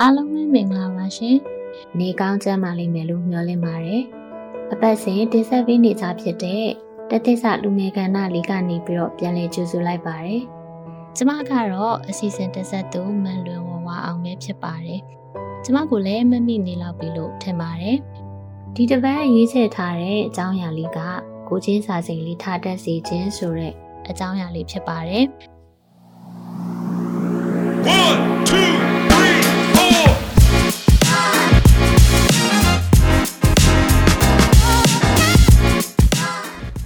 အားလုံးပဲမင်္ဂလာပါရှင်။နေကောင်းကြပါလိမ့်မယ်လို့မျှော်လင့်ပါတယ်။အပတ်စဉ်တင်ဆက်ပေးနေကြဖြစ်တဲ့တသစ္စာလူငယ်ကဏ္ဍလေးကနေပြီးတော့ပြန်လည်ကြိုဆိုလိုက်ပါတယ်။ကျမကတော့အစီအစဉ်တင်ဆက်သူမန်လွင်ဝဝအောင်ပဲဖြစ်ပါတယ်။ကျမကိုလည်းမမိနေလောက်ပြီလို့ထင်ပါတယ်။ဒီတစ်ပတ်ရေးချယ်ထားတဲ့အကြောင်းအရာလေးကကိုချင်းစာစိန်လေးထားတတ်စေခြင်းဆိုတဲ့အကြောင်းအရာလေးဖြစ်ပါတယ်။1 2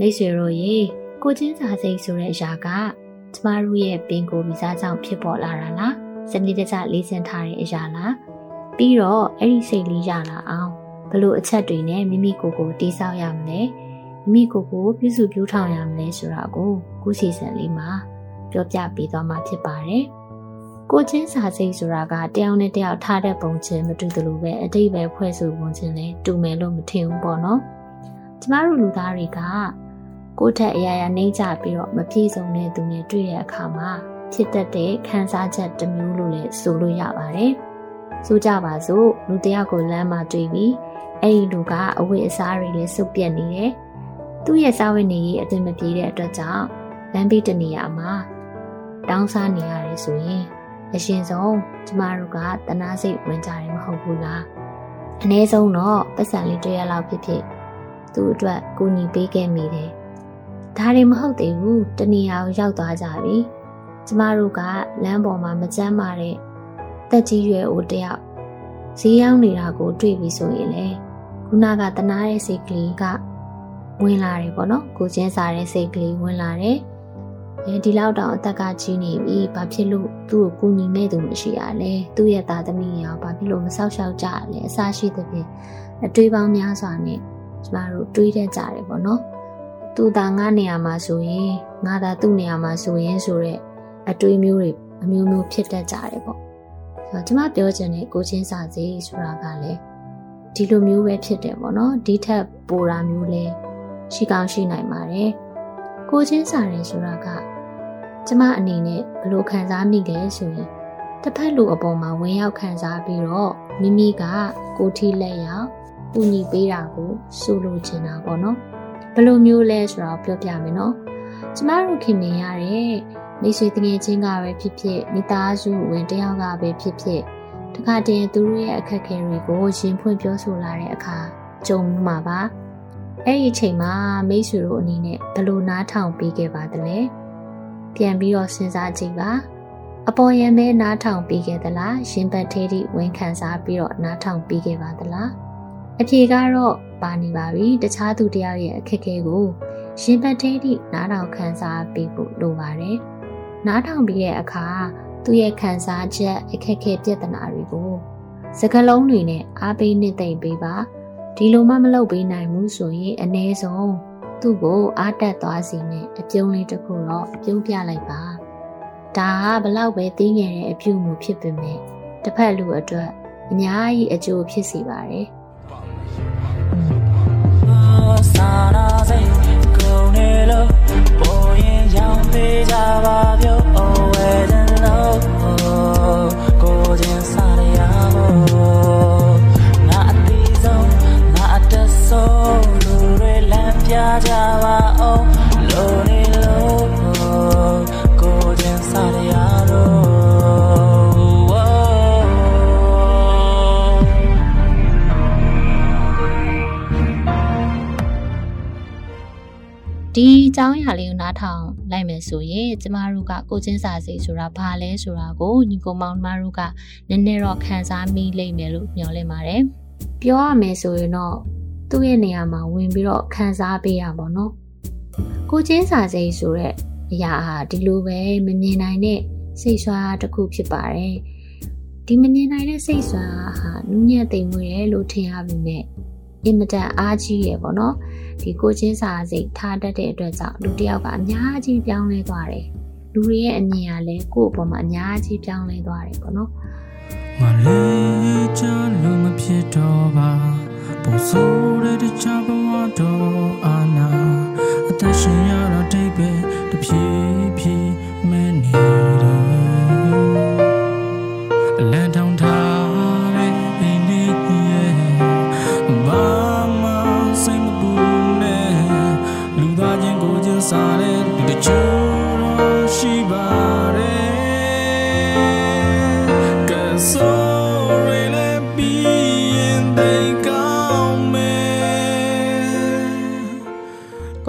မိတ်ဆွေတို့ရေကိုချင်းစာစိတ်ဆိုတဲ့အရာကကျမတို့ရဲ့ပင်ကိုဗီဇကြောင့်ဖြစ်ပေါ်လာတာလားစနစ်တကျလေးစင်ထားတဲ့အရာလားပြီးတော့အဲ့ဒီစိတ်လေးရလာအောင်ဘလို့အချက်တွေနဲ့မိမိကိုယ်ကိုတိဆောက်ရမလဲမိမိကိုယ်ကိုပြုစုပြောင်းထောင်ရမလဲဆိုတာကိုခုစီစဉ်လေးမှာပြောပြပေးသွားမှာဖြစ်ပါတယ်ကိုချင်းစာစိတ်ဆိုတာကတယောက်နဲ့တယောက်ထားတဲ့ပုံချင်းမတူသလိုပဲအတိတ်ပဲဖွဲ့စုပုံချင်းလည်းတူမယ်လို့မထင်ဘူးပေါ့နော်ကျမတို့လူသားတွေက ကိုယ့်ထက်အရာရာနှိမ့်ကြပြီးတော့မပြည့်စုံတဲ့သူနဲ့တွေ့တဲ့အခါမှာဖြစ်တတ်တဲ့ခံစားချက်တစ်မျိုးလို့လည်းဆိုလို့ရပါတယ်။ဆိုကြပါစို့လူတစ်ယောက်ကိုလမ်းမှာတွေ့ပြီးအဲ့ဒီလူကအဝတ်အစားတွေလည်းစုပ်ပြက်နေတယ်။သူ့ရဲ့စားဝတ်နေရေးအသင်မပြေတဲ့အတွက်ကြောင့်လမ်းဘေးတနေရာမှာတောင်းစားနေရတယ်ဆိုရင်အရှင်ဆုံးကျမတို့ကတနာစိတ်ဝင်ကြတယ်မဟုတ်ဘူးလား။အ ਨੇ ဆုံးတော့ပတ်စံလေးတွေ့ရလောက်ဖြစ်ဖြစ်သူ့အတွက်ကူညီပေးခဲ့မိတယ်။ ဒါတွေမဟုတ်သေးဘူးတနေရာကိုရောက်သွားကြပြီ။ကျမတို့ကလမ်းပေါ်မှာမကြမ်းမာတဲ့တက်ကြီးရွယ်အိုတယောက်ဈေးရောက်နေတာကိုတွေ့ပြီဆိုရင်လေခုနကတနာတဲ့စိတ်ကလေးကဝင်လာတယ်ပေါ့နော်ကိုချင်းစားတဲ့စိတ်ကလေးဝင်လာတယ်အဲဒီလောက်တောင်အသက်ကကြီးနေပြီဘာဖြစ်လို့သူ့ကိုကူညီမဲ့သူမရှိရလဲသူ့ရဲ့သားသမီးရောဘာဖြစ်လို့မဆောက်ရှောက်ကြရလဲအစားရှိသဖြင့်အတွေးပေါင်းများစွာနဲ့ကျမတို့တွေးတတ်ကြတယ်ပေါ့နော် သူသာငါနေရာမှာဆိုရင်ငါသာသူ့နေရာမှာဆိုရင်ဆိုတော့အတွေးမျိုးတွေအမျိုးမျိုးဖြစ်တတ်ကြတယ်ပေါ့ဆိုတော့ကျမပြောချင်တဲ့ကိုချင်းစာစီဆိုတာကလည်းဒီလိုမျိုးပဲဖြစ်တယ်ပေါ့နော်ဒီထက်ပိုတာမျိုးလဲရှိကောင်းရှိနိုင်ပါတယ်ကိုချင်းစာတယ်ဆိုတာကကျမအနေနဲ့ဘယ်လိုခံစားမိလဲဆိုရင်တစ်ဖက်လူအပေါ်မှာဝင်ရောက်ခံစားပြီးတော့မိမိကကိုထီလက်ရောက်ပူညီပေးတာကိုစိုးလို့ချင်တာပေါ့နော် ဘယ်လိုမျိုးလဲဆိုတော့ပြောပြမယ်နော်ကျမတို့ခင်မြင်ရတဲ့မိတ်ဆွေတငယ်ချင်းကပဲဖြစ်ဖြစ်မိသားစုဝင်တယောက်ကပဲဖြစ်ဖြစ်တခါတည်းသူတို့ရဲ့အခက်အခဲတွေကိုရင်ဖွင့်ပြောဆိုလာတဲ့အခါကြုံမှာပါအဲ့ဒီအချိန်မှာမိတ်ဆွေတို့အနေနဲ့ဘယ်လိုနားထောင်ပေးခဲ့ပါသလဲပြန်ပြီးတော့စဉ်းစားကြည့်ပါအပေါ်ရမဲနားထောင်ပြီးခဲ့သလားရင်ပတ်သေးသည့်ဝန်ခံစားပြီးတော့နားထောင်ပြီးခဲ့ပါသလားအဖြေကတော့ ပါနေပါပြီတခြားသူတယောက်ရဲ့အခက်အခဲကိုရင်ပတ်သေးသည့်နားထောင်ခံစားပြီးဖို့လိုပါတယ်နားထောင်ပြီးတဲ့အခါသူ့ရဲ့ခံစားချက်အခက်အခဲပြဿနာတွေကိုစကလုံးတွေနဲ့အားပေးနှစ်သိမ့်ပေးပါဒီလိုမှမလုပ်ပေးနိုင်ဘူးဆိုရင်အ ਨੇ ဆုံးသူ့ကိုအားတက်သွားစီနဲ့အပြုံးလေးတစ်ခုတော့ပြုံးပြလိုက်ပါဒါကဘလောက်ပဲသိငယ်တဲ့အပြုမှုဖြစ်ပေမဲ့တစ်ဖက်လူအတွက်အများကြီးအကျိုးဖြစ်စေပါတယ် ကြောင်းအရာလေးကိုနားထောင်လိုက်မယ်ဆိုရင်ကျမတို့ကကိုချင်းစာစိတ်ဆိုတာဘာလဲဆိုတာကိုညီကိုမောင်နှမတို့ကနည်းနည်းတော့ခံစားမိလိမ့်မယ်လို့မျှော်လင့်ပါတယ်။ပြောရမယ်ဆိုရင်တော့သူ့ရဲ့နေရာမှာဝင်ပြီးတော့ခံစားပေးရပါတော့ကိုချင်းစာစိတ်ဆိုတဲ့အရာဟာဒီလိုပဲမမြင်နိုင်တဲ့စိတ်ဆွာတစ်ခုဖြစ်ပါတယ်ဒီမမြင်နိုင်တဲ့စိတ်ဆွာဟာနူးညံ့သိမ်မွေ့တယ်လို့ထင်ရပြီမဲ့ အင်မတန်အားကြီးရယ်ပေါ့နော်ဒီကိုချင်းစာစိတ်ထားတတ်တဲ့အတွက်ကြောင့်လူတစ်ယောက်ကအများကြီးပြောင်းလဲသွားတယ်လူတွေရဲ့အမြင်ကလည်းကိုယ့်အပေါ်မှာအများကြီးပြောင်းလဲသွားတယ်ပေါ့နော်မလေးချလို့မဖြစ်တော့ပါပုံစိုးတဲ့တခြားဘဝတော့အာနာအသက်ရှင်ရတော့တိတ်ပဲတဖြည်းဖြည်းမဲနေတ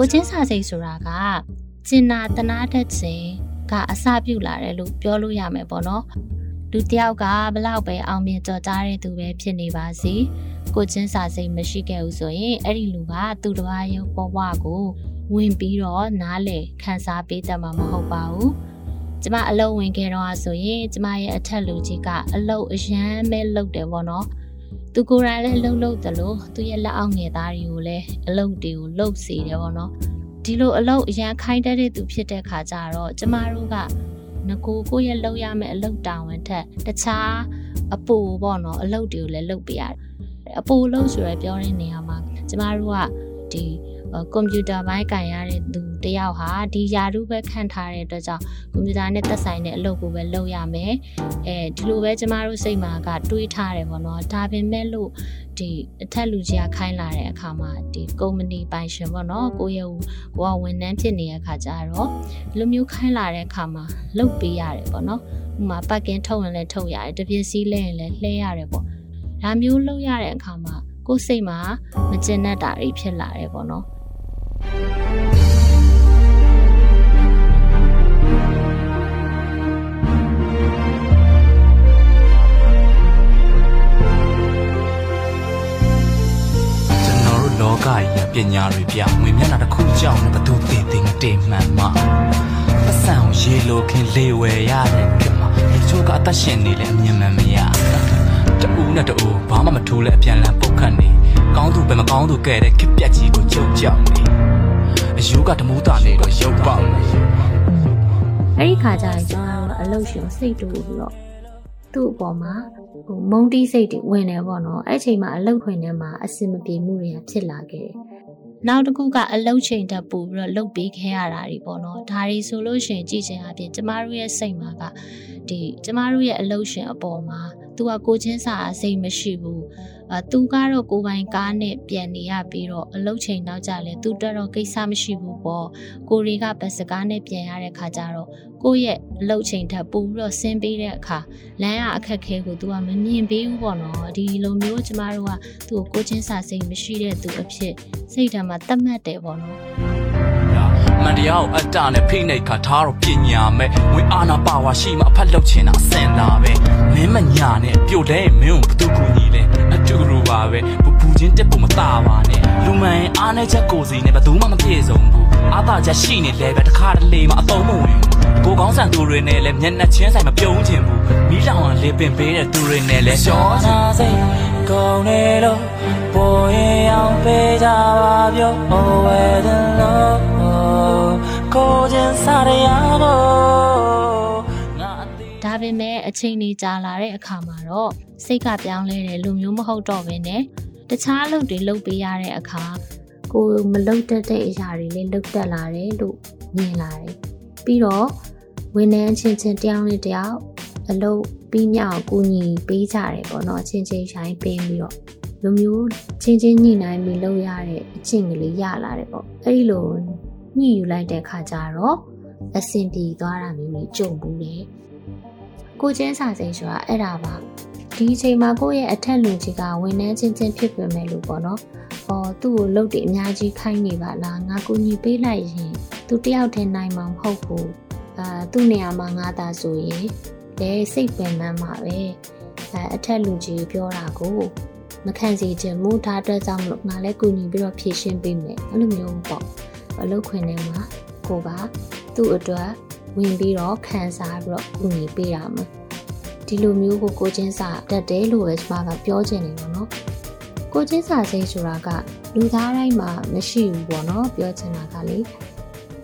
ကိုချင်းစာစိတ်ဆိုတာကကျင်နာတနာတတ်ခြင်းကအစပြုလာတယ်လို့ပြောလို့ရမယ်ပေါ့နော်လူတစ်ယောက်ကဘလောက်ပဲအောင်မြင်ကြော်ကြားတဲ့သူပဲဖြစ်နေပါစေကိုချင်းစာစိတ်မရှိခဲ့ဘူးဆိုရင်အဲ့ဒီလူကသူတစ်ပါးရဲ့ဘဝကိုဝင်ပြီးတော့နားလေခန်းစားပေးတတ်မှာမဟုတ်ပါဘူးကျမအလုပ်ဝင်ခဲ့တော့ဆိုရင်ကျမရဲ့အထက်လူကြီးကအလုပ်အရန်ပဲလုပ်တယ်ပေါ့နော် သူကိုယ်တိုင်လည်းလှုပ်လှုပ်တယ်လို့သူရဲ့လက်အောက်ငယ်သားတွေကိုလည်းအလုပ်တွေကိုလှုပ်စေတယ်ပေါ့နော်ဒီလိုအလုပ်အရန်ခိုင်းတတ်တဲ့သူဖြစ်တဲ့ခါကျတော့ကျမတို့ကငကိုကိုယ့်ရဲ့လှုပ်ရမယ့်အလုပ်တာဝန်ထက်တခြားအပူပေါ့နော်အလုပ်တွေကိုလည်းလုပ်ပေးရတယ်အပူလုပ်ဆိုရယ်ပြောတဲ့နေရာမှာကျမတို့က ဒီအဲ့ကွန်ပျူတာဘိုင်းကင်ရတဲ့သူတယောက်ဟာဒီယာရုပဲခန့်ထားတဲ့အတွက်ကြောင့်ကွန်ပျူတာနဲ့သက်ဆိုင်တဲ့အလုပ်ကိုပဲလုပ်ရမယ်အဲဒီလိုပဲကျမတို့စိတ်မှာကတွေးထားတယ်ပေါ့နော်ဒါပေမဲ့လို့ဒီအထက်လူကြီးကခိုင်းလာတဲ့အခါမှာဒီကုမ္ပဏီပိုင်ရှင်ပေါ့နော်ကိုယ့်ရဲ့ကိုကဝန်ထမ်းဖြစ်နေတဲ့အခါကျတော့ဒီလိုမျိုးခိုင်းလာတဲ့အခါမှာလုပ်ပေးရတယ်ပေါ့နော်ဥပမာပတ်ကင်ထုတ်ရင်လည်းထုတ်ရတယ်တပြည့်စည်းလဲရင်လည်းလှဲရတယ်ပေါ့ဒါမျိုးလုပ်ရတဲ့အခါမှာ ကိုယ်စိတ်မှာမကျင်တတ်တာတွေဖြစ်လာတယ်ပေါ့နော်ကျွန်တော်တို့လောကကြီးကပညာတွေပြငွေမျက်နှာတစ်ခုကြောင့်ဘသူတည်တည်မတည်မှန်မှာပတ်စံကိုရေလိုခင်လေဝယ်ရတဲ့ခေတ်မှာဒီချို့ကအသက်ရှင်နေလဲအမြင်မှန်မရ တူနဲ့တူဘာမှမထိုးလဲအပြန်လန်ပုတ်ခတ်နေကောင်းသူပဲမကောင်းသူကဲတဲ့ခက်ပြက်ကြီးကိုချုပ်ကြောက်နေအယူကတမိုးတာနေတော့ရုပ်ပေါက်နေအဲ့ဒီခါကျရင်ကျွန်တော်တို့အလုတ်ရှင်စိတ်တူပြီးတော့သူ့အပေါ်မှာဟိုမုံတီးစိတ်တွေဝင်နေပေါ့နော်အဲ့ချိန်မှာအလုတ်ခွင်ထဲမှာအစင်မပြေမှုတွေကဖြစ်လာခဲ့တယ်နောက်တစ်ခုကအလုတ်ချိန်တက်ပို့ပြီးတော့လုတ်ပေးခဲ့ရတာတွေပေါ့နော်ဒါတွေဆိုလို့ရှိရင်ကြည့်ချင်အပြင်ကျမတို့ရဲ့စိတ်မှာကဒီကျမတို့ရဲ့အလုတ်ရှင်အပေါ်မှာ သူကကိုချင်းစာအစိတ်မရှိဘူးအဲသူကတော့ကိုယ်ပိုင်ကားနဲ့ပြန်နေရပြီးတော့အလုတ်ချိန်နောက်ကြလဲသူတက်တော့ကိစ္စမရှိဘူးပေါ့ကိုတွေကဘတ်စကားနဲ့ပြန်ရတဲ့ခါကျတော့ကိုယ့်ရဲ့အလုတ်ချိန်ထပ်ပို့ပြီးတော့ဆင်းပေးတဲ့အခါလမ်းရအခက်ခဲကို तू ကမမြင်ပေးဘူးပေါ့နော်ဒီလိုမျိုးကျမတို့ကသူ့ကိုကိုချင်းစာစိတ်မရှိတဲ့သူအဖြစ်စိတ်ဓာတ်မှာတတ်မှတ်တယ်ပေါ့နော် မန်တရားကိုအတ္တနဲ့ဖိနှိပ်ခါထားတော့ပညာမဲ့ဝင်အာနာပါဝါရှိမှအဖက်လောက်ချင်တာအစင်သာပဲမင်းမညာနဲ့ပြုတ်လဲမင်းကိုဘသူကူညီလဲအတူတူပါပဲပူပူချင်းတက်ဖို့မตาပါနဲ့လူမှန်အားနဲ့ချက်ကိုစီနဲ့ဘသူမှမပြေဆုံးဘူးအာသာချက်ရှိနေလဲပဲတစ်ခါတလေမှအသုံးမဝင်ဘူးကိုကောင်းဆန်သူတွေနဲ့လဲမျက်နှာချင်းဆိုင်မပြုံးချင်ဘူးမီးလောင်အောင်လေပင်ပေးတဲ့သူတွေနဲ့လဲရှော့ချစိတ်ကုန်နေလို့ပေါ်ရင်အောင်ပေးကြပါပြော Oh where the love ကိုချင်းစားရဖို့ငါအသေးဒါပေမဲ့အချိန်ကြီးကြာလာတဲ့အခါမှာတော့စိတ်ကပြောင်းလဲတယ်လူမျိုးမဟုတ်တော့ဘဲနဲ့တခြားအလုပ်တွေလုပ်ပေးရတဲ့အခါကိုမလုပ်တတ်တဲ့အရာတွေလည်းလုပ်တတ်လာတယ်လို့မြင်လာတယ်ပြီးတော့ဝန်ထမ်းချင်းချင်းတယောက်နဲ့တယောက်အလုပ်ပြီးမြောက်ကူညီပေးကြတယ်ပေါ့နော်အချင်းချင်းဆိုင်ပေးပြီးတော့လူမျိုးချင်းချင်းညှိနှိုင်းပြီးလုပ်ရတဲ့အချင်းကလေးရလာတယ်ပေါ့အဲ့ဒီလို ညှိယူလိုက်တဲ့ခါကျတော့အဆင်ပြေသွားတာမျိုးတွေကြုံဘူးလေကိုချင်းစာစိန်ဆိုတာအဲ့ဒါပါဒီအချိန်မှာကိုယ့်ရဲ့အထက်လူကြီးကဝန်ထမ်းချင်းချင်းဖြစ်ပေမဲ့လို့ပေါ့နော်။ဟောသူ့ကိုလှုပ်တယ်အများကြီးခိုင်းနေပါလားငါကူညီပေးလိုက်ရင်သူတယောက်တည်းနိုင်မှာမဟုတ်ဘူး။အာသူ့နေရာမှာငါသာဆိုရင်လေစိတ်ပင်ပန်းမှာပဲ။အဲအထက်လူကြီးပြောတာကိုမခံစီခြင်းမူထားတဲ့ကြောင့်မလို့ငါလည်းကူညီပြီးတော့ဖြည့်ရှင်းပေးမယ်။အဲ့လိုမျိုးပေါ့။ အလုပ်ခွင်ထဲမှာကိုကသူ့အတွက်ဝင်ပြီးတော့ခံစားပြီးတော့ဥညီပေးရမှာဒီလိုမျိုးကိုကိုချင်းစာတတ်တယ်လို့ပဲကျွန်မကပြောချင်နေတော့နော်ကိုချင်းစာစိတ်ဆိုတာကလူသားတိုင်းမှာမရှိဘူးပေါ့နော်ပြောချင်တာကလေ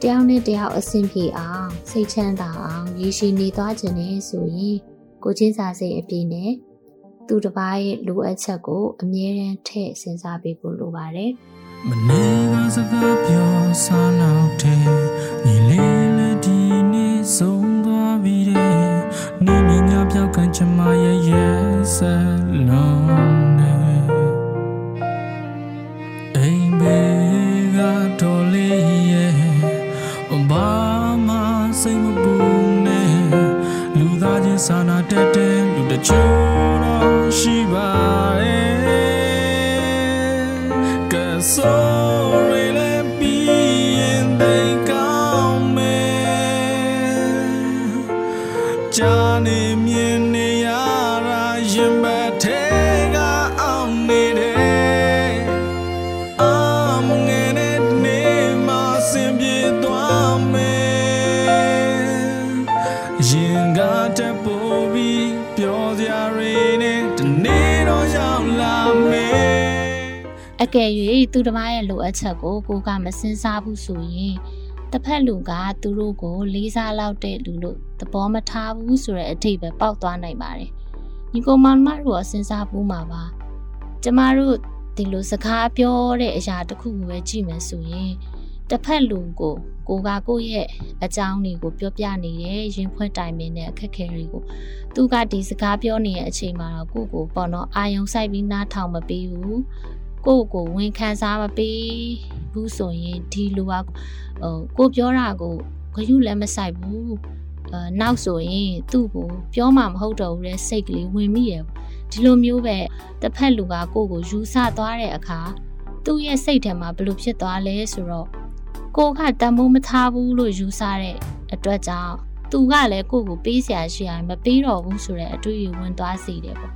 တယောက်နဲ့တယောက်အဆင်ပြေအောင်စိတ်ချမ်းသာအောင်ရည်ရှိနေသွားခြင်းနဲ့ဆိုရင်ကိုချင်းစာစိတ်အပြည့်နဲ့သူတစ်ပါးရဲ့လိုအပ်ချက်ကိုအမြဲတမ်းထည့်စဉ်းစားပေးဖို့လိုပါတယ် မနေကစကားပြောစားနောက်တဲ့ညီလေးလည်းဒီနေ့ဆုံးသွားပြီတဲ့နေနေညပြောက်ကန်ချမရဲ့ရဲ့ဆက်လုံးနဲ့အိမ်ဘေးကတော်လေးရဲ့ဘာမှစိတ်မပူနဲ့လူသားချင်းစာနာတက်တဲ့လူတချို့တော့ရှိပါ ကယ်၍သူတစ်ပါးရဲ့လိုအပ်ချက်ကိုကိုကမစင်စားဘူးဆိုရင်တစ်ဖက်လူကသူတို့ကိုလေးစားလောက်တဲ့လူလို့သဘောမထားဘူးဆိုတဲ့အထိပဲပေါက်သွားနိုင်ပါတယ်။ညီကောင်မောင်မတို့ကစဉ်းစားဘူးမှာပါ။ကျမတို့ဒီလိုစကားပြောတဲ့အရာတစ်ခုကိုပဲကြည့်မယ်ဆိုရင်တစ်ဖက်လူကိုကိုကကိုယ့်ရဲ့အကြောင်းတွေကိုပြောပြနေတယ်ရင်ဖွင့်တိုင်ပင်တဲ့အခက်အခဲတွေကိုသူကဒီစကားပြောနေတဲ့အချိန်မှာတော့ကိုယ့်ကိုပေါ့နော်အာယုံဆိုင်ပြီးနားထောင်မပေးဘူး ကိုယ့်ကိုဝန်ခံစားမပေးဘူးဆိုရင်ဒီလူကဟိုကိုပြောတာကိုဂရုလည်းမဆိုင်ဘူးအဲနောက်ဆိုရင်သူ့ကိုပြောမှမဟုတ်တော့ဘူးတဲ့စိတ်ကလေးဝင်မိရဒီလိုမျိုးပဲတစ်ဖက်လူကကိုယ့်ကိုယူဆသွားတဲ့အခါသူ့ရဲ့စိတ်ထဲမှာဘယ်လိုဖြစ်သွားလဲဆိုတော့ကိုကတမိုးမထားဘူးလို့ယူဆတဲ့အတွက်ကြောင့်သူကလည်းကိုယ့်ကိုပေးစရာရှိရင်မပေးတော့ဘူးဆိုတဲ့အတွေ့အကြုံဝင်သွားစေတယ်ပေါ့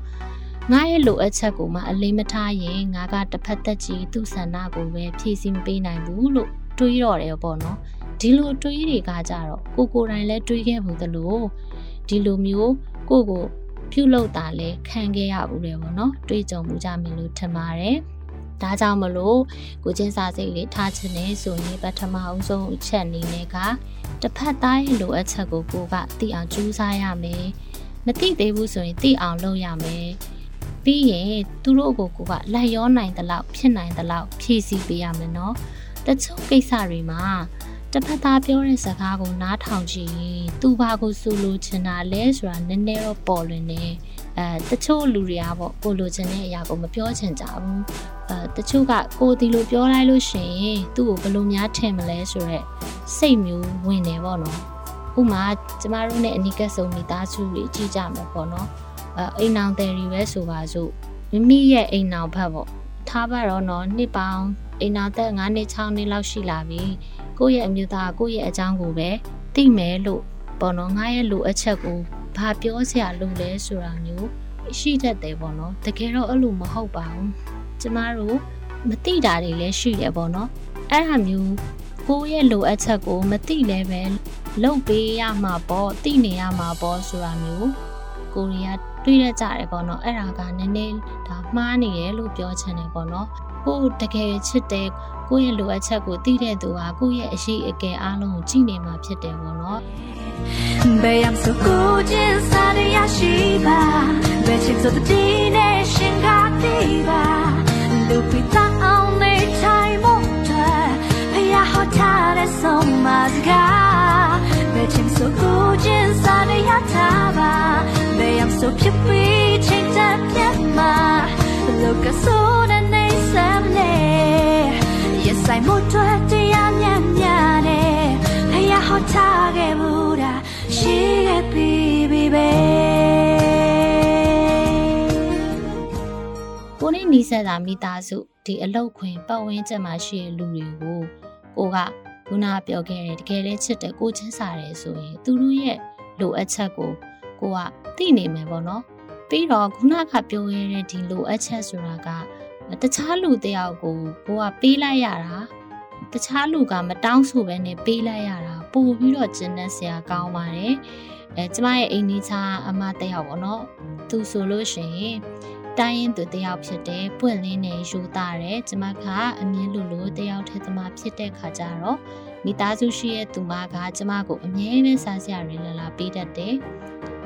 ငါရဲ့လိုအပ်ချက်ကိုမှအလေးမထားရင်ငါကတစ်ဖက်သက်ကြီးသူ့ဆန္ဒကိုပဲဖြည့်ဆည်းမပေးနိုင်ဘူးလို့တွေးတော့တယ်ပေါ့နော်ဒီလိုတွေးတွေကကြတော့ကိုကိုယ်တိုင်လည်းတွေးခဲ့ဘူးသလိုဒီလိုမျိုးကိုကိုပြုလုပ်တာလည်းခံခဲ့ရဘူးတယ်ပေါ့နော်တွေးကြုံမှုကြမယ်လို့ထင်ပါတယ်ဒါကြောင့်မလို့ကိုချင်းစာစိတ်လေးထားချင်နေဆိုရင်ပထမအဆုံးအချက်အနေနဲ့ကတစ်ဖက်သားရဲ့လိုအပ်ချက်ကိုကိုကသိအောင်ကြိုးစားရမယ်မသိသေးဘူးဆိုရင်သိအောင်လုပ်ရမယ် ပြီးရင်သူတို့ကိုကိုကလိုက်ရောနိုင်တဲ့လောက်ဖြစ်နိုင်တဲ့လောက်ဖြည့်ဆည်းပေးရမယ်နော်တချို့ကိစ္စတွေမှာတစ်ဖက်သားပြောတဲ့စကားကိုနားထောင်ကြည့်ရင်သူဘာကိုဆိုလိုချင်တာလဲဆိုတာနည်းနည်းတော့ပေါ်လွင်နေအဲတချို့လူတွေကပေါ့ကိုလိုချင်တဲ့အရာကိုမပြောချင်ကြဘူးအဲတချို့ကကိုဒီလိုပြောလိုက်လို့ရှိရင်သူ့ကိုဘယ်လိုများထင်မလဲဆိုတော့စိတ်မျိုးဝင်နေပေါ့နော်ဥမာကျမတို့နဲ့အနိကဆုံမိသားစုတွေကြည့်ကြမှာပေါ့နော် အဲအိမ်အောင်တယ်တွေပဲဆိုပါစို့မိမိရဲ့အိမ်အောင်ဘက်ပေါ့ထားပါတော့နော်နှစ်ပေါင်းအိမ်အောင်သက်9နှစ်6နှစ်လောက်ရှိလာပြီကိုယ့်ရဲ့အမျိုးသားကိုယ့်ရဲ့အကြောင်းကိုပဲသိမယ်လို့ပေါ့နော်ငါရဲ့လိုအပ်ချက်ကိုဘာပြောစရာလိုလဲဆိုတာမျိုးရှိတတ်တယ်ပေါ့နော်တကယ်တော့အဲ့လိုမဟုတ်ပါဘူးကျမတို့မသိတာတွေလည်းရှိတယ်ပေါ့နော်အဲ့ဒါမျိုးကိုယ့်ရဲ့လိုအပ်ချက်ကိုမသိလည်းပဲလုပ်ပေးရမှာပေါ့သိနေရမှာပေါ့ဆိုတာမျိုးကိုရီးယား တွေးရကြတယ်ပေါ့နော်အဲ့ဒါကနည်းနည်းဒါမှားနေတယ်လို့ပြောချင်တယ်ပေါ့နော်ကိုယ်တကယ်ချစ်တဲ့ကိုယ့်ရဲ့လိုအပ်ချက်ကိုသိတဲ့သူဟာကိုယ့်ရဲ့အရှိအကယ်အားလုံးကိုကြည့်နေမှာဖြစ်တယ်ပေါ့နော်ဘယ်ရမဆိုကိုချင်းစားရရှိပါဘယ်ချစ်ဆိုတဲ့နဲ့ရှင်ကားသေးပါလူပိတာအောင် ဘယ်ရမဆိုဖြစ်ပြီးချိန်တဲ့ပြတ်မှာလောကဆိုတဲ့နေစမ်းနေ Yes I မို့တဲ့တရားညံ့ညံ့နေဖယားဟောထားခဲ့ဘူးတာရှိခဲ့ပြီပြီပဲကိုနဲ့နီးစပ်တာမိသားစုဒီအလောက်ခွင်ပတ်ဝန်းကျင်မှာရှိတဲ့လူတွေကိုကိုကခုနပြောခဲ့တယ်တကယ်လဲချစ်တယ်ကိုချင်းစားတယ်ဆိုရင်သူတို့ရဲ့လိုအပ်ချက်ကိုကိုက သိနေမယ်ပေါ့နော်ပြီးတော့ခုနကပြောခဲ့တဲ့ဒီလိုအပ်ချက်ဆိုတာကတခြားလူတယောက်ကိုကိုကပေးလိုက်ရတာတခြားလူကမတောင်းဆိုပဲနဲ့ပေးလိုက်ရတာပို့ပြီးတော့ကျဉ်းတဲ့ဆရာကောင်းပါတယ်အဲကျမရဲ့အိမ်နီးချာအမတယောက်ပေါ့နော်သူဆိုလို့ရှိရင်တိုင်းရင်သူတယောက်ဖြစ်တယ်ပွင့်လင်းနေယူသားတယ်ကျမကအမြင်လူလူတယောက်ထဲသမားဖြစ်တဲ့ခါကျတော့မိသားစုရှိရဲ့သူမကကျမကိုအမြဲတမ်းစားစရာတွေလာလာပေးတတ်တယ်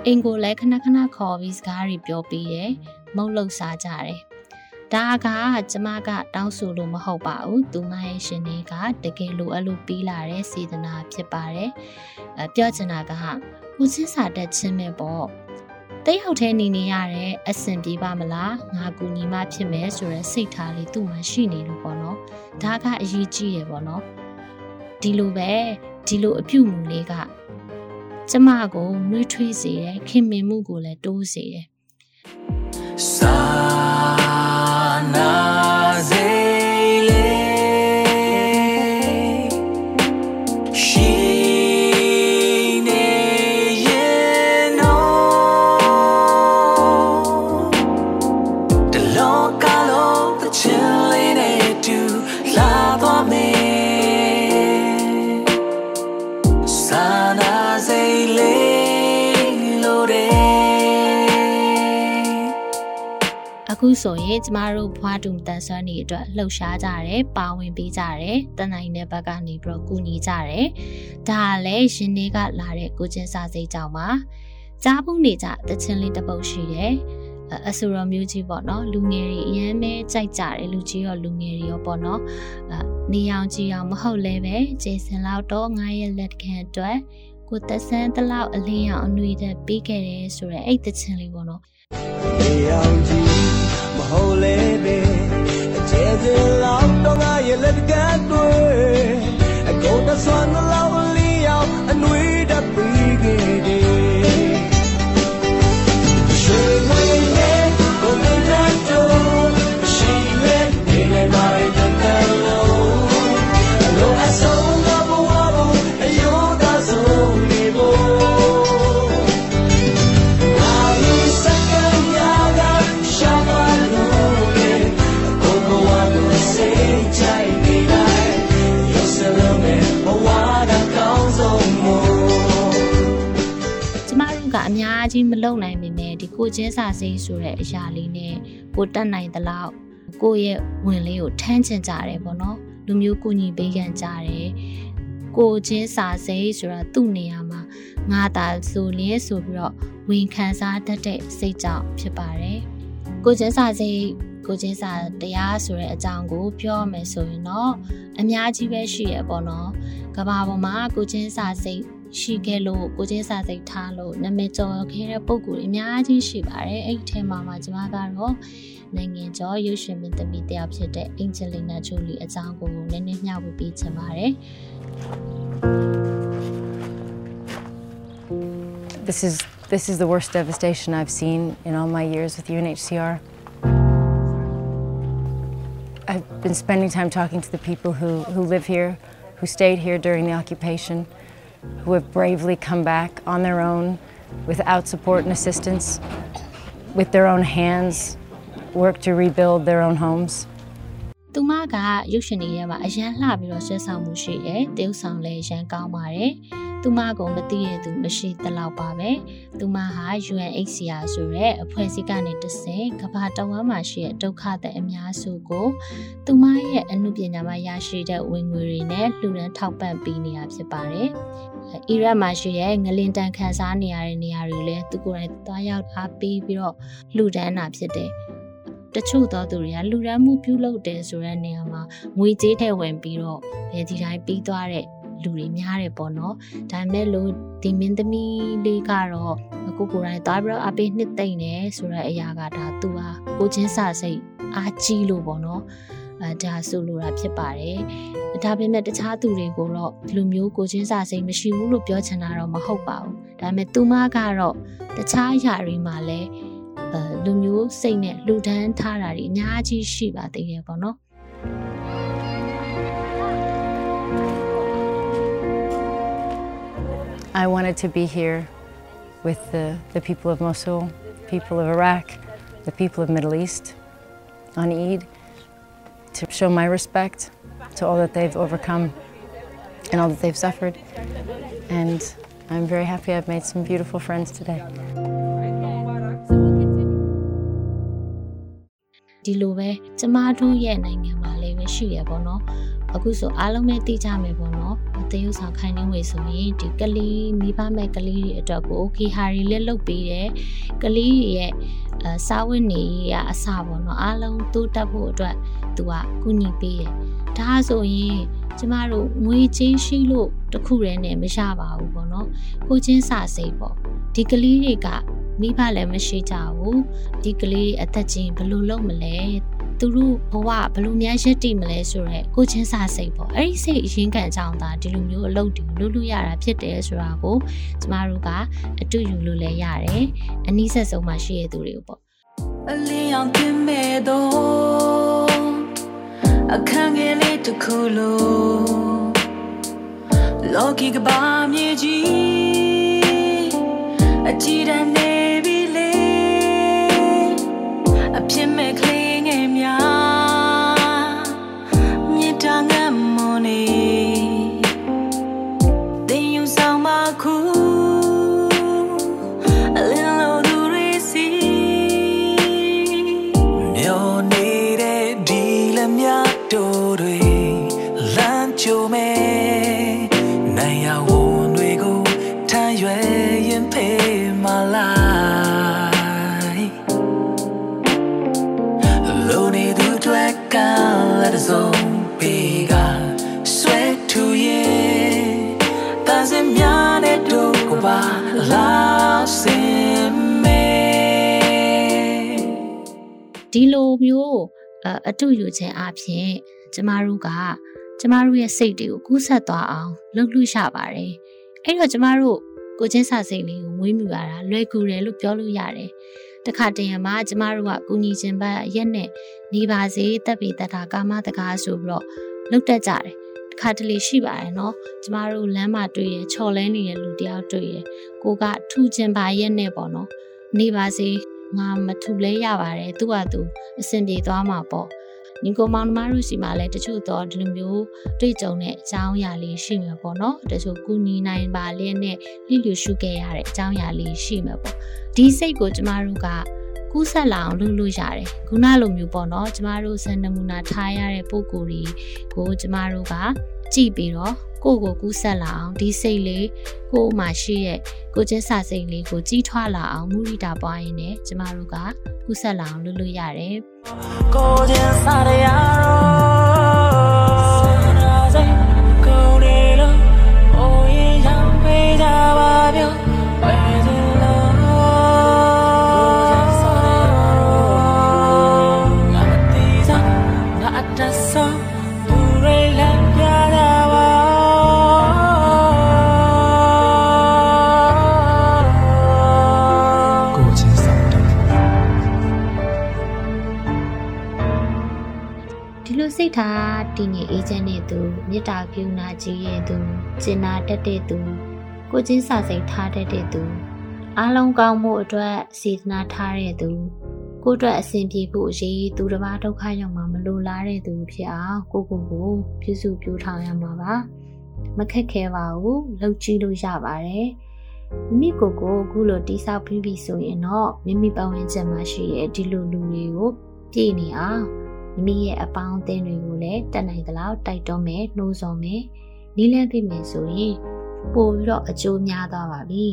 အိမ်ကိုလည်းခဏခဏခေါ်ပြီးစကားတွေပြောပြီးရယ်မုတ်လောက်စားကြတယ်ဒါကကျမကတောင်းဆိုလို့မဟုတ်ပါဘူးသူမရဲ့ရှင်လေးကတကယ်လိုအပ်လို့ပြီးလာတဲ့စေတနာဖြစ်ပါတယ်အပြောချင်တာကကိုချင်းစာတက်ချင်းပဲပေါ့တိတ်ဟုတ်သေးနေနေရတဲ့အဆင်ပြေပါမလားငါကူညီမဖြစ်မယ်ဆိုတဲ့စိတ်ထားလေးသူ့မှာရှိနေလို့ပေါ့နော်ဒါကအရေးကြီးရပေါ့နော်ဒီလိုပဲဒီလိုအပြုမူလေးက ကျမကိုနှွေးထွေးစေတယ်ခင်မင်မှုကိုလည်းတိုးစေတယ် ဘွားတူတန်ဆွမ်းနေအတွက်လှုပ်ရှားကြတယ်ပါဝင်ပေးကြတယ်တန်နိုင်တဲ့ဘက်ကနေပြီးတော့ကူညီကြတယ်ဒါကလည်းရှင်တွေကလာတဲ့ကိုချင်းစာစိတ်ကြောင့်ပါကြားဖို့နေကြတချင်းလေးတစ်ပုတ်ရှိတယ်အအဆူရောမျိုးကြီးပေါ့နော်လူငယ်တွေအရင်ပဲကြိုက်ကြတယ်လူကြီးရောလူငယ်တွေရောပေါ့နော်အနေအောင်ကြီးအောင်မဟုတ်လဲပဲဂျေဆန်လောက်တော့ငါရဲ့လက်ခံအတွက်ကိုသက်ဆန်းတလောက်အလင်းရောင်အနှွေတဲ့ပေးခဲ့တယ်ဆိုတော့အဲ့တချင်းလေးပေါ့နော်နေအောင်ကြီးမ ဟုတ်လေပဲအကျဲစင်လောက်တော့ငါရဲ့လက်ကတွေ့အကုန်တဆွမ်း ကျမတို့ကအများကြီးမလုံနိုင်ပေမဲ့ဒီကိုချင်းစာစိတ်ဆိုတဲ့အရာလေးနဲ့ကိုတက်နိုင်သလောက်ကိုယ့်ရဲ့ဝင်လေးကိုထမ်းချင်ကြတယ်ပေါ့နော်လူမျိုးကူညီပေးခံကြတယ်ကိုချင်းစာစိတ်ဆိုတာသူ့နေရာမှာငါသာဆိုလင်းဆိုပြီးတော့ဝင်ခံစားတတ်တဲ့စိတ်ကြောင့်ဖြစ်ပါတယ်ကိုချင်းစာစိတ်ကိုချင်းစာတရားဆိုတဲ့အကြောင်းကိုပြောရမယ်ဆိုရင်တော့အများကြီးပဲရှိရပေါ့နော်ကဘာပေါ်မှာကိုချင်းစာစိတ် ရှိခဲ့လို့ကိုချင်းစာစိတ်ထားလို့နာမည်ကျော်ခဲ့တဲ့ပုံကိုယ်အများကြီးရှိပါတယ်အဲ့ဒီထဲမှာမှကျွန်မကတော့နိုင်ငံကျော်ရုပ်ရှင်မင်းသမီးတယောက်ဖြစ်တဲ့အင်ဂျလီနာဂျိုလီအကြောင်းကိုနည်းနည်းမျှဝေပေးချင်ပါတယ် This is this is the worst devastation I've seen in all my years with UNHCR. I've been spending time talking to the people who, who live here, who stayed here during the occupation, who have bravely come back on their own without support and assistance, with their own hands, work to rebuild their own homes. သူမကရုပ်ရှင်တွေထဲမှာအရန်လှပြီးတော့ဆွဲဆောင်မှုရှိတယ်။တရုပ်ဆောင်လည်းအရန်ကောင်းပါတယ်။ သူမကမသိရသူမရှိသလောက်ပါပဲ။သူမဟာ UNHCR ဆိုတဲ့အဖွဲ့အစည်းကနေတဆင့်ကမ္ဘာတဝန်းမှာရှိတဲ့ဒုက္ခသည်အများစုကိုသူမရဲ့အမှုပညာမှာရရှိတဲ့ဝင်ငွေတွေနဲ့လှူဒန်းထောက်ပံ့ပေးနေတာဖြစ်ပါတယ်။အီရတ်မှာရှိတဲ့ငလင်တန်ခန်းစားနေရတဲ့နေရာတွေလည်းသူကိုယ်တိုင်သွားရောက်အားပေးပြီးတော့လှူဒန်းတာဖြစ်တယ်။တချို့သောသူတွေကလူရန်မှုပြုလုပ်တယ်ဆိုတဲ့နေရာမှာငွေကြေးထည့်ဝင်ပြီးတော့ဘယ်ဒီတိုင်းပြီးသွားတဲ့ လူတွေများတယ်ပေါ့နော်ဒါပေမဲ့လို့ဒီမင်းသမီးလေးကတော့ကိုကိုယ်တိုင်သွားပြီးတော့အပေးနှစ်သိမ့်တယ်ဆိုတဲ့အရာကဒါသူဟာကိုချင်းစာစိတ်အားကြီးလို့ပေါ့နော်အဲဒါဆိုလိုတာဖြစ်ပါတယ်ဒါပေမဲ့တခြားသူတွေကိုတော့ဒီလိုမျိုးကိုချင်းစာစိတ်မရှိဘူးလို့ပြောချင်တာတော့မဟုတ်ပါဘူးဒါပေမဲ့သူမကတော့တခြားຢာတွေမှာလည်းအဲလူမျိုးစိတ်နဲ့လူဒန်းထားတာတွေအများကြီးရှိပါသေးတယ်ပေါ့နော် I wanted to be here with the, the people of Mosul, people of Iraq, the people of Middle East on Eid to show my respect to all that they've overcome and all that they've suffered. And I'm very happy I've made some beautiful friends today. ဒီလိုပဲကျမတို့ရဲ့နိုင်ငံမှာလည်းပဲရှိရပေါ့နော်အခုဆိုအားလုံးပဲသိကြမယ်ပေါ့နော် အသေးဥဆောင်ခိုင်နှင်းဝေဆိုရင်ဒီကလေးမိဘမဲ့ကလေးတွေအတွက်ကို okay ဟာရီလည်းလုပ်ပေးတယ်ကလေးတွေရဲ့အစာဝတ်နေရအစပေါ့နော်အားလုံးတိုးတက်ဖို့အတွက်သူကကူညီပေးတယ်ဒါဆိုရင်ကျမတို့ငွေချင်းရှိလို့တခုတည်းနဲ့မရပါဘူးပေါ့နော်ကိုချင်းစာစိတ်ပေါ့ဒီကလေးတွေကမိဘလည်းမရှိကြဘူးဒီကလေးအသက်ချင်းဘယ်လိုလုပ်မလဲ သူတို့ဘဝဘယ်လိုများရက်တည်မလဲဆိုတော့ကိုချင်းစာစိတ်ပေါ့အဲ့ဒီစိတ်အရင်ကန်ကြောင်းသာဒီလိုမျိုးအလုပ်တွေလုပ်လို့ရတာဖြစ်တယ်ဆိုတာကိုကျမတို့ကအတူယူလို့လည်းရတယ်အနည်းဆက်ဆုံးမှရှိရသူတွေကိုပေါ့အလင်းအောင်တင်မဲ့တော့အခန်းငယ်လေးတစ်ခုလုံးလောကီကဘာမြေကြီးအကြည့်တန်းနေပြီလေအဖြစ်မဲ့ လိုမျိုးအတူယူခြင်းအပြင်ကျမတို့ကကျမတို့ရဲ့စိတ်တွေကိုကူးဆက်သွားအောင်လုပ်လို့ရပါတယ်။အဲ့တော့ကျမတို့ကိုချင်းစာစိတ်လေးကိုမွေးမြူရတာလွယ်ကူတယ်လို့ပြောလို့ရတယ်။တခါတည်းရမှာကျမတို့ကကုညီခြင်းဘက်ရက်နဲ့နေပါစေတပ်ပေတတာကာမတကားဆိုပြီးတော့လုပ်တတ်ကြတယ်။တခါတလေရှိပါတယ်နော်။ကျမတို့လမ်းမှာတွေ့ရချော်လဲနေတဲ့လူတယောက်တွေ့ရကိုကထူခြင်းပါရက်နဲ့ပေါ့နော်။နေပါစေ ငါမထူလဲရပါတယ်သူ့ဟာသူအဆင်ပြေသွားမှာပေါ့ညီကိုမောင်နှမတို့စီမှာလည်းတချို့တော့ဒီလိုမျိုးတွေ့ကြုံတဲ့အကြောင်းအရာလေးရှိမှာပေါ့နော်တချို့ကူညီနိုင်ပါလျက်နဲ့လိလူရှုခဲ့ရတဲ့အကြောင်းအရာလေးရှိမှာပေါ့ဒီစိတ်ကိုကျမတို့ကကူးဆက်လာအောင်လုပ်လို့ရတယ်ခုနလိုမျိုးပေါ့နော်ကျမတို့စံနမူနာထားရတဲ့ပုံကိုယ်တွေကိုကျမတို့ကကြည့်ပြီးတော့ ကိုယ့်ကိုကူးဆက်လာအောင်ဒီစိတ်လေးကိုယ်မှာရှိရဲ့ကိုချင်းစာစိတ်လေးကိုကြီးထွားလာအောင်မူရိတာပွားရင်းနဲ့ကျမတို့ကကူးဆက်လာအောင်လုပ်လို့ရတယ်ကိုခြင်းစားရရော ဒီလိုစိတ်ထားတည်ငြိမ်အေးချမ်းတဲ့သူမေတ္တာကရုဏာကြီးရဲ့သူကျင်နာတတ်တဲ့သူကိုချင်းစာစိတ်ထားတတ်တဲ့သူအားလုံးကောင်းမှုအတွက်စေတနာထားတဲ့သူကိုယ့်အတွက်အဆင်ပြေဖို့အရေးသူတစ်ပါးဒုက္ခရောက်မှာမလိုလားတဲ့သူဖြစ်အောင်ကိုယ့်ကိုယ်ကိုပြုစုပြောင်းထောင်ရမှာပါမခက်ခဲပါဘူးလုပ်ကြည့်လို့ရပါတယ်မိမိကိုယ်ကိုအခုလိုတိဆောက်ပြီးပြီဆိုရင်တော့မိမိပတ်ဝန်းကျင်မှာရှိတဲ့ဒီလိုလူတွေကိုပြည့်နေအောင် မိမိရဲ့အပေါင်းအသင်းတွေကိုလည်းတက်နိုင်သလောက်တိုက်တွန်းမယ်နှိုးဆော်မယ်နီးလန်းပြမယ်ဆိုရင်ပို့ပြီးတော့အကျိုးများသွားပါပြီ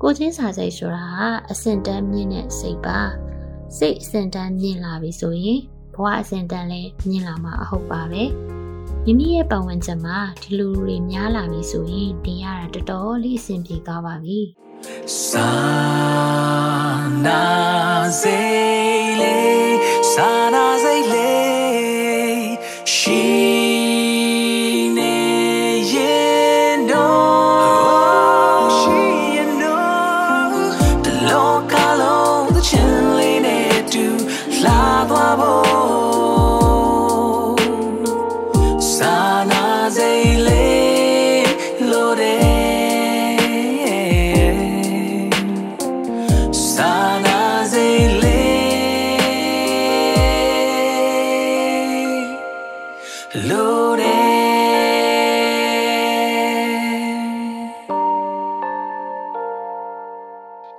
ကိုချင်းစာစိတ်ဆိုတာဟာအစင်တန်းမြင့်တဲ့စိတ်ပါစိတ်အစင်တန်းမြင့်လာပြီဆိုရင်ဘဝအစင်တန်းလည်းမြင့်လာမှာအဟုတ်ပါပဲမိမိရဲ့ပတ်ဝန်းကျင်မှာဒီလူတွေများလာပြီဆိုရင်တင်ရတာတော်တော်လေးအဆင်ပြေသွားပါပြီ Sana zeyle, Sana zeyler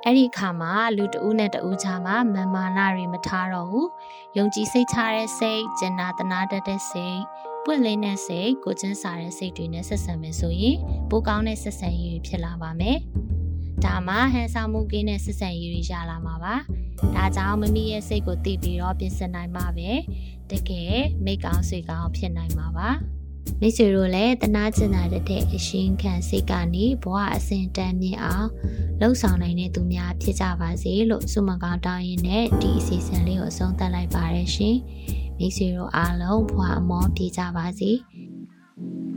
အဲ့ဒီအခါမှာလူတဦးနဲ့တဦးကြားမှာမန်မာနာတွေမထားတော့ဘူးယုံကြည်စိတ်ချတဲ့စိတ်ကျင်နာတနာတတ်တဲ့စိတ်ပွင့်လင်းတဲ့စိတ်ကိုချင်းစာတဲ့စိတ်တွေနဲ့ဆက်ဆံမယ်ဆိုရင်ပိုကောင်းတဲ့ဆက်ဆံရေးဖြစ်လာပါမယ်ဒါမှဟန်ဆောင်မှုကင်းတဲ့ဆက်ဆံရေးတွေရလာမှာပါဒါကြောင့်မမီရဲ့စိတ်ကိုသိပြီးတော့ပြင်ဆင်နိုင်မှာပဲတကယ်မိကောင်းဆွေကောင်းဖြစ်နိုင်မှာပါ မိတ်ဆွေတို့လည်းတနာကျင်နာတဲ့အရှင်ခံစိတ်ကနေဘဝအစဉ်တန်းမြင့်အောင်လှုပ်ဆောင်နိုင်တဲ့သူများဖြစ်ကြပါစေလို့ဆုမကောင်းတောင်းရင်းနဲ့ဒီအစီအစဉ်လေးကိုအဆုံးသတ်လိုက်ပါရရှင်မိတ်ဆွေတို့အားလုံးဘဝအမောပြေကြပါစေ။